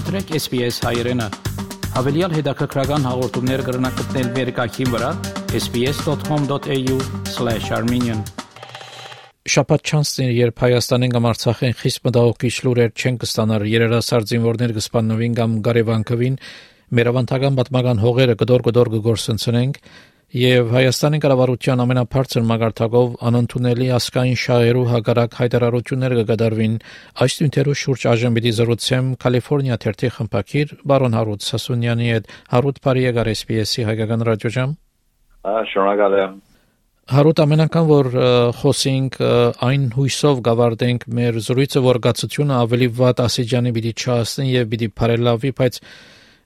մտրեք SPS հայերեն։ Հավելյալ հետաքրքրական հաղորդումներ կգրնակցնել վերկայքին վրա sps.com.au/armenian Շաբաթ չանցներ, երբ Հայաստանին կամ Արցախին խիստ մտահոգիչ լուրեր չեն կստանալ երերասար զինվորներ կսպաննովին կամ Գարեվանքովին, մեր ավանդական պատմական հողերը կդոր-կդոր կգործընծնենք, եւ Հայաստանի կառավարության ամենաբարձր մագարտակով անընդունելի ասկային շահերու հագարակ հայտարարություններ կգադարվին այս նյութերու շուրջ այժմ պիտի զրուցեմ Կալիֆոռնիա թերթի խմբակիր բարոն Հարութ Սասունյանի հետ Հարութ Փարիեգար SPS-ի հայկական ռադիոժամ Շնորհակալ եմ Հարութ ամենական որ խոսենք այն հույսով գավարտենք մեր զրույցը որ գացությունը ավելի վատ ասիջանի պիտի չհասնի եւ պիտի բարելավի բայց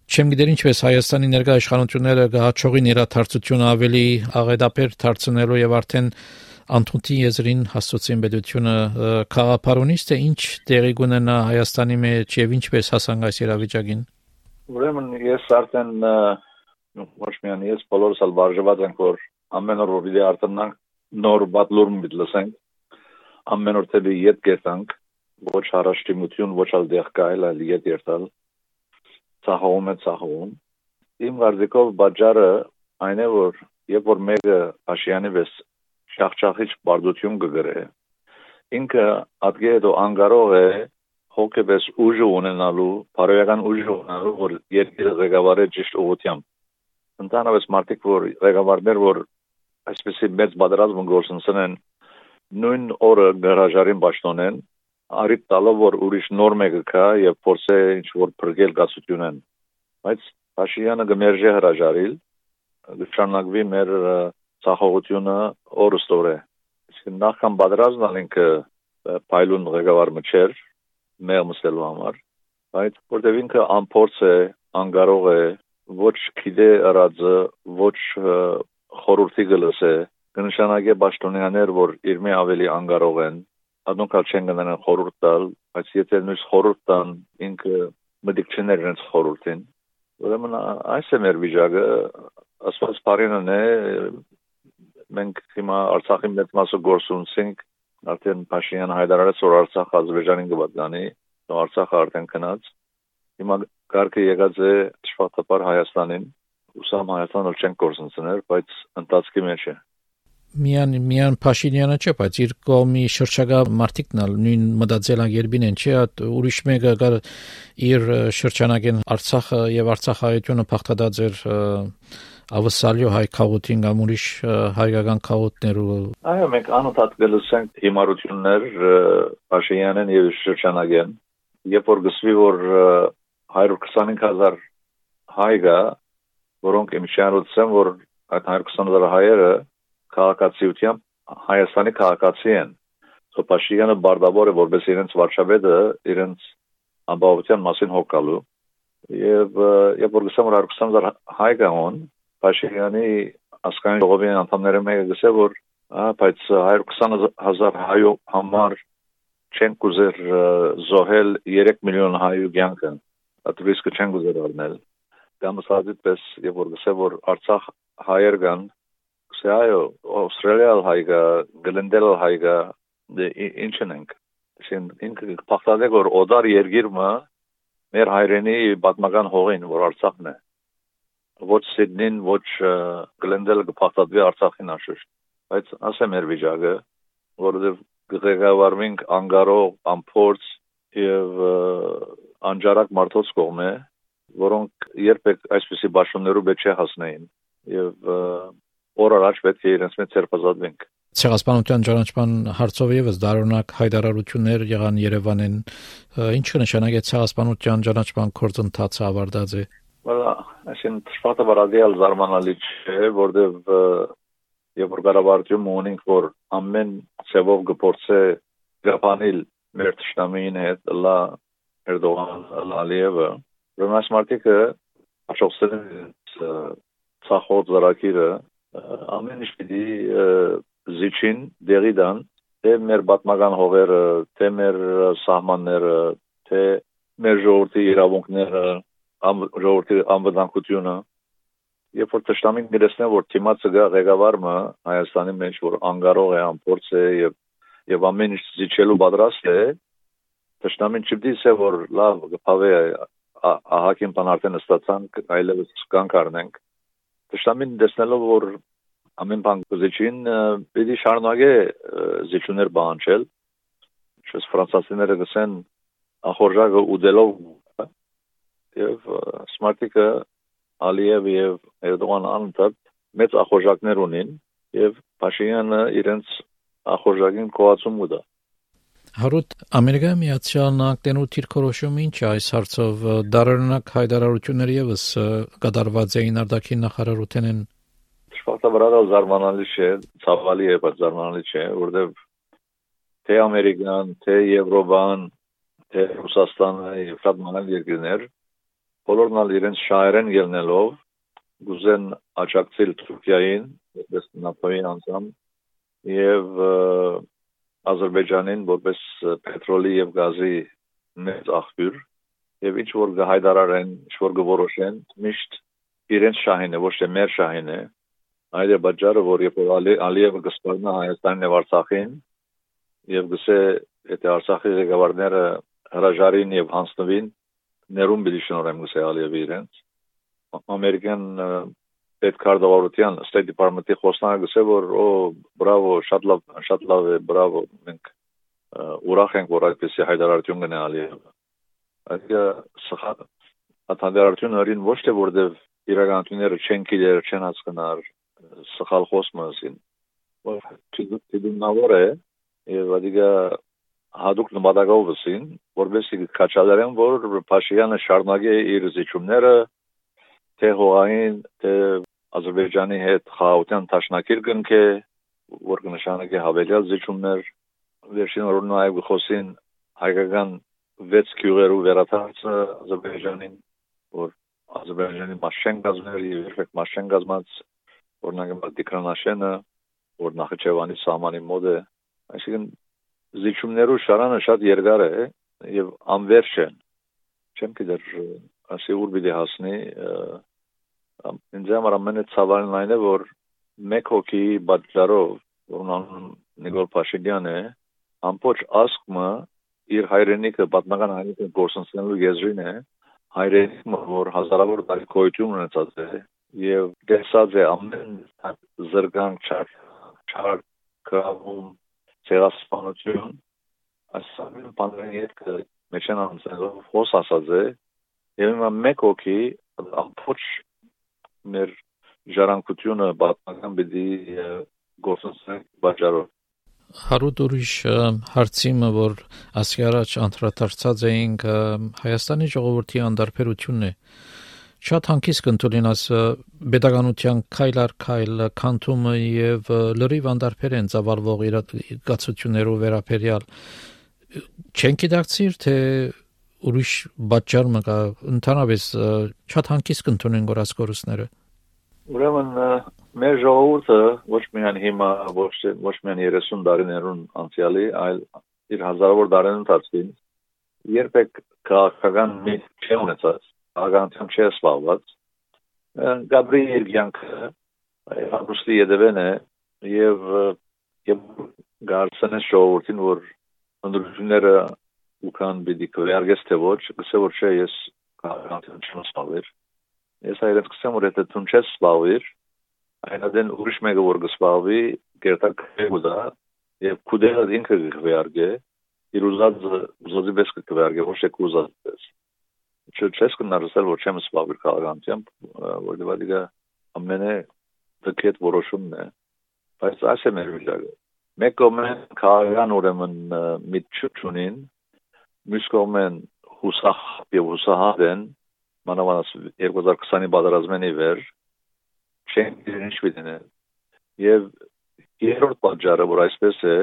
Չեմ գիտեր ինչպես Հայաստանի ներկա իշխանությունները կհաջողին իրադարձությունը ավելի աղետաբեր դարձնելու եւ արդեն Անտունտի եզրին հասցուցին պետությունը քաղաքապարոնից թե ինչ տեղի կունենա Հայաստանի մեջ եւ ինչպես հասանք այս իրավիճակին Ուրեմն ես արդեն ոչ միայն ես բոլորս ալ վարժված ենք որ ամեն օր որ պիտի արտանանք նոր բադ լուրմ պիտի լսենք ամեն օր թե ետ կերտանք ոչ առաջտիմություն ոչ ալ դեղ կայլ այլ ետ երտալ ցահողում է ցահողում իմ վարձիկով բաժարը այն է որ երբ որ մեկը աշյանի վես շախշախիչ բարդություն կգրե ինքը ադգե դո անգարող է հոգեպես ուժը ունենալու բարոյական ուժը ունենալու որ երկիրը ղեկավարի ճիշտ ուղությամբ ընդհանրապես մարդիկ որ ղեկավարներ որ այսպես մեծ բادرազմ գործընծեն նույն օրը գարաժարին ճշտոնեն արիպ տալով որ ուրիշ նոր մեկը կա եւ փորձե ինչ որ բրգել գասությունեն բայց Փաշինյանը գմերժի հրաժարիլ դժանագվի մեր ցախողությունը օրստորը իսկ նախքան բادرազն ինքը փայլուն ղեկավար մչեր մեր մսելու համար բայց որտեվ ինքը անփորձ է անկարող է ոչ քիդե ռաձը ոչ խորուրդի գլսը կնշանակե Պաշտոնյաներ որ իր մի ավելի անկարող են aduncal չեն գնան խորուրդ տալ, բայց եթե նույնս խորուրդ տան ինքը մդիկչներ իրենց խորուրդին, ուրեմն այս է մեր վիճակը, ասված բարինն է, մենք հիմա Արցախի մեծ մասը գործունենք, արդեն Փաշինյանը հայտարարեց, որ Արցախ Ադրբեջանին կպատկանի, ու Արցախը արդեն քնած։ Հիմա կարգը եկած է շփոթապար Հայաստանին, ուսամ Հայաստանը չեն գործընծներ, բայց ընթացքի մեջ է միան միան Փաշինյանը չէ, բայց իր կողմի շրջակա մարդիկն ալ նույն մտածելան երբին են, չէ, ուրիշ մեկը գար իր շրջանակեն Արցախը եւ Արցախայությունը փախտած էր ավսալյո հայ քաղաքին կամ ուրիշ հայկական քաղաքներու այո մենք անընդհատ գլսենք հիմարություններ Փաշինյանեն եւ շրջանակեն երբ որ գսվի որ 125000 հայգա որոնք իմիջանոցեն որ այդ 120000 հայերը քաղաքացիությամբ Հայաստանի քաղաքացի են։ Սոփաշյանը բարդավոր է որպես իրենց վարչապետը իրենց ամբողջության մասին հոգալու եւ երբ որ գսեմ որ 20000 հայ գան Փաշինյանի ասկային ժողովի անդամները մեկը գսե որ բայց 120000 հայո համար չեն կուզեր զոհել 3 միլիոն հայու կյանքը այդ ռիսկը չեն կուզեր առնել կամ ասածից երբ որ գսե որ Արցախ հայեր կան Սա այո, Ավստրալիալ հայգա, գլնդել հայգա ինչն ենք։ Շեն ինքը փախտած է որ օդար երգիրը մեր հայրենի պատմական հողին, որ Արցախն է։ Ոչ Սիդնին, ոչ գլնդել կփախտածվի Արցախին աշուշ։ Բայց ասեմ մեր վիճակը, որովհետև ղեկավարվենք անգարող, ամփորձ եւ անջարակ մարդոց կողմը, որոնք երբեք այսպիսի բաշխումներով չէ հասնեին։ Եվ օր առաջ պետք է իրենց մեջ ցերպազատվենք Ցեղասպանության ճանաչման հարցով եւս դարօրինակ հայտարարություններ եղան Երևանին ինչ կնշանակե ցեղասպանության ճանաչման գործընթացը ավարտած է Վալա այսին շփոթը վարադիալ զարմանալի չէ որտեվ եւ որ կառավարություն ունենք որ ամեն ցևով գործե գապանիլ մեր ճշտամին հետ լա Էրդողան Ալիևը այս մարտիկը աշխոցել ցախոտ զրակիրը ամեն ինչ պիտի զիջին դերիդան թե մեր պատմական հողերը, թե մեր սահմանները, թե մեր ժողովրդի իրավունքները, ժողովրդի անվտանգությունը երբ որ ճշտամին գտեսնեն որ թիմացը գա ղեկավարը Հայաստանի մեջ որ անգարող է ամփորձ է եւ եւ ամեն ինչ զիջելու պատրաստ է ճշտամին չպիտի ասե որ լավ գփավե ահագին բան արդեն ստացանք, այլևս կանք առնենք։ Դաշտամին դեսնելով որ ամեն բան կզիչին պիտի շարունակե զիչուներ բանջել։ Չես ֆրանսացիները գսեն ախորժակը ուդելով եւ սմարտիկը Ալիև եւ Էրդողան անընդհատ մեծ ախորժակներ ունին եւ Փաշինյանը իրենց ախորժակին կոացում ուտա։ Հարուտ Ամերիկայի Միացյալ Նահանգներու թիրքորոշումը ինչ է այս հարցով? Դարօրինակ հայտարարությունները եւս կդարված էին արտաքին նախարարութենեն Շփոթաբարալ զարմանալի չէ, ցավալի է, բայց զարմանալի չէ, որովհետեւ թե Ամերիկան, թե Եվրոպան, թե Ռուսաստանը եւ մանալ երկրներ բոլորն ալ իրենց շահերեն ելնելով գուզեն աջակցել Թուրքիային, որպես ՆԱՏՕ-ի անդամ եւ Ադրբեջանին որպես պետրոլի եւ գազի մեծ աղբյուր եւ ինչ որ գահայդարարեն, ինչ որ գորոշեն, միշտ իրենց շահին է, ոչ թե մեր շահին է։ Այդ է բաժարը, որ երբ Ալի Ալիևը գսպարնա Հայաստանն եւ Արցախին եւ գսե եթե Արցախի ղեկավարները հրաժարին եւ հանձնվին ներում բիդի շնորհեմ գսե Ալիևի իրենց ամերիկյան պետքարտավարության State Department-ի խոսնակը գսե որ օ բրավո շատ լավ շատ լավ է բրավո մենք ուրախ ենք որ այդպեսի հայտարարություն գնա Ալիևը այդ սխալ աթանդարությունը արին ոչ թե որտեվ իրականությունները չեն գիտեր չեն հասկնար սխալ խոսմասին որ դիդունավոր է եւ adiga հadouk նպատակով վսին, որովհետեւ կաչալերեն, որ Փաշինյանը շարունակի իր զիջումները թե հողային, թե Ադրբեջանի հետ խաղաղության տաշնակիր կնքե, որ կնշանակի հավելյալ զիջումներ, վերջին օրը նաև խոսին հայկական 6 քյուղերու վերաթարցը Ադրբեջանին, որ Ադրբեջանի մաշեն գազների երբեք մաշեն գազված օրինակ դիկրանաշենը, որ Նախիջևանի սահմանի մոտ է, այսինքն զիջումներու շարանը շատ երկար է եւ անverջ են։ Չեմ գիտեր ասի ուր պիտի հասնի ինձ համար ամենը ցավալին այն է որ մեկ հոգի բաժարով որոնան Նիկոլ Փաշինյան է ամբողջ ասկմը իր հայրենիքը պատմական հայրենիքը գործընկերելու եզրին է հայրենիքը որ հազարավոր տարի գոյություն ունեցած է եւ դեսած է ամեն զրգանք չար չար կրավում ցեղասպանություն ասում բանրեն յետքը մեջան անցնելով հոս ասած է եւ հիմա մեկ հոգի ամբողջ մեր ժառանգությունը բացական բիդի գործընկեր բաժարով Հարուտ ուրիշ հարցիմը որ ասի առաջ անդրադարձած էինք Հայաստանի ժողովրդի անդարբերությունն է շատ հանկիս կընտրին աս pedagogian քայլ առ քայլ քանթումը եւ լրիվ անդարբեր են ծավալվող իրադարձություններով վերաբերյալ չեն գիտակցիր թե ուրիշ բաճար մկա ընդհանրապես շատ հանկիս կընտրեն գորասկորուսները ուրեմն մեր ժողովուրդը ոչ միայն հիմա ոչ ոչ միայն 30 տարիներուն անցյալի այլ իր հազարավոր տարիներուն ընթացքում երբեք քաղաքական մի չէ ունեցած ագանտյամ չէ սպալված Գաբրիել Գյանքը ապրուստի եդվեն է եւ եւ գարցնե շոուրտին որ ընդրությունները ուքան բիդի կվերգես թե ոչ գսե որ չէ ես ագանտյամ չեմ սպալվիր ես այդպես կսեմ որ եթե դու չես սպալվիր այնադեն ուրիշ մեկը որ գսպալվի գերտակ կգուզա եւ կուդերը ինքը կվերգե իր ուզած ուզածի պես կվերգե ոչ թե կուզած պես չես կնարսել որ չեմ սպասել քաղաքանությամբ որտեղ դիգա ամենը դեպքետ որոշումն է բայց մեր վիճակը մեկ կողմեն քաղաքական ուրեմն միտ չունին մյուս կողմեն հուսախ եւ հուսահատ են մանավանդ 2020-ի բادرազմենի վեր չեն դերնիշ վիդենը եւ երրորդ պատճառը որ այսպես է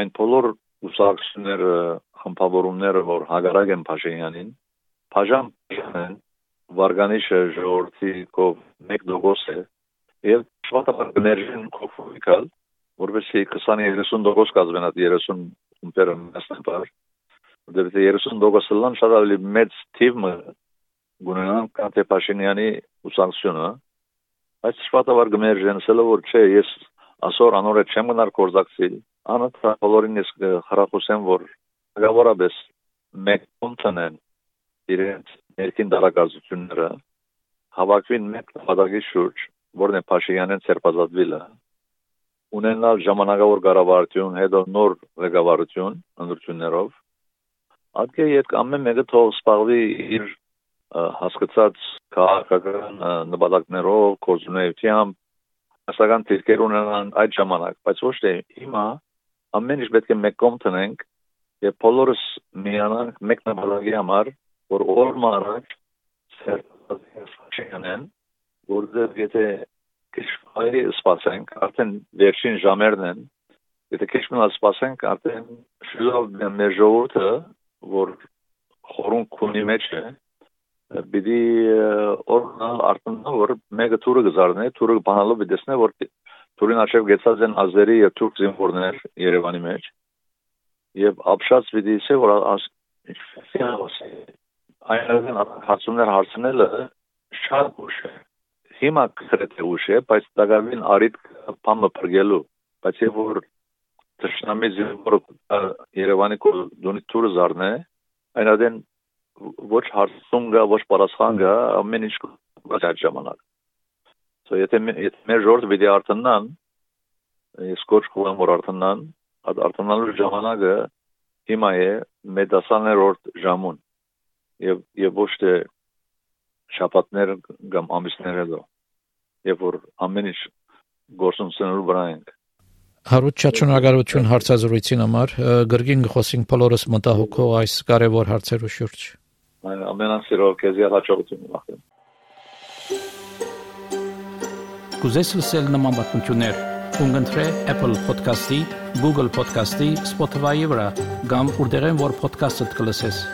այն բոլոր ուսակցությունները համբավորումները որ հագարակ են Փաշինյանին Փաժան են վարգանիշը ժողովրդի կով 1% է եւ շվատաբար էներգիան կոֆիկալ որովհետեւ 20-30% կազմենա 30 ունտերը մեծ բար դեպի 30 դոգոսը լան շատ ավելի մեծ թիվը գունենան կանտե Փաշինյանի ուսանքությունը այս շվատաբար գներժենսելը որ չէ ես ասոր անորը չեմ գնար կորզակցիլ անըտ բոլորին ես խրախուսեմ որ գավորաբես մեկ կոնտենեն իրենց ներքին դարակարծությունները հավաքվին մեկ նպատակի շուրջ, որն է Փաշինյանեն ցերպազատվելը ունենալ ժամանակավոր կառավարություն, հետո նոր ղեկավարություն ընդրություններով ադկե ետ ամեն մեկը թող սպաղվի իր հասկացած քաղաքական նպատակներով, կորզունեությամբ հասական դիրքեր ունենան այդ ժամանակ, բայց ոչ թե հիմա ամեն ինչ պետք է մեկ կողմ տնենք եւ բոլորս միանանք մեկ նպատակի համար, որ օրը առաջ սերտացիան որտեղ եթե քիչմայրի սպասենք, արդեն վերջին ժամերն են, եթե քիչմայրի սպասենք, արդեն շուտով մեր ժողովուրդը, որ խորուն քունի մեջ է, բիդի օրնալ արտոնը որ մեկը թուրը գզարնե թուրը բանալով դեսնե որ թուրին աչև գեցած են ազերի եւ թուրք զինվորներ Երևանի մեջ եւ ապշած բիդի իսե որ այնքան հարցումներ հարցնելը շատ ուշ է հիմա քրեթե ուշ է բայց դակավին արիտ փամը բրգելու բայց եւ որ տշնամի զինվորը Երևանի կողմից թուրը զարնե այնադեն ոչ հարցում գա, ոչ պատասխան գա, ամեն ինչ այդ ժամանակ։ So եթե եթե մեր ժողովուրդը պիտի արթնան, ես կոչ կողեմ որ արթնան, այդ արթնալու ժամանակը հիմա է 10-րդ ժամուն։ Եվ եւ ոչ թե շաբաթներ կամ ամիսներ հետո։ Եվ որ ամեն ինչ գործունեությունն վրա ենք։ Հարուտ շնորհակալություն հարցազրույցին համար գրգին գխոսինք բոլորս մտահոգող այս կարևոր հարցերու շուրջ ամենասիրով քեզ հաջողություն մաղթեմ։ Կուզես լսել նման բանություններ, կընտրե Apple Podcast-ի, Google Podcast-ի, Spotify-ի վրա, կամ որտեղեն որ podcast-ը կլսես։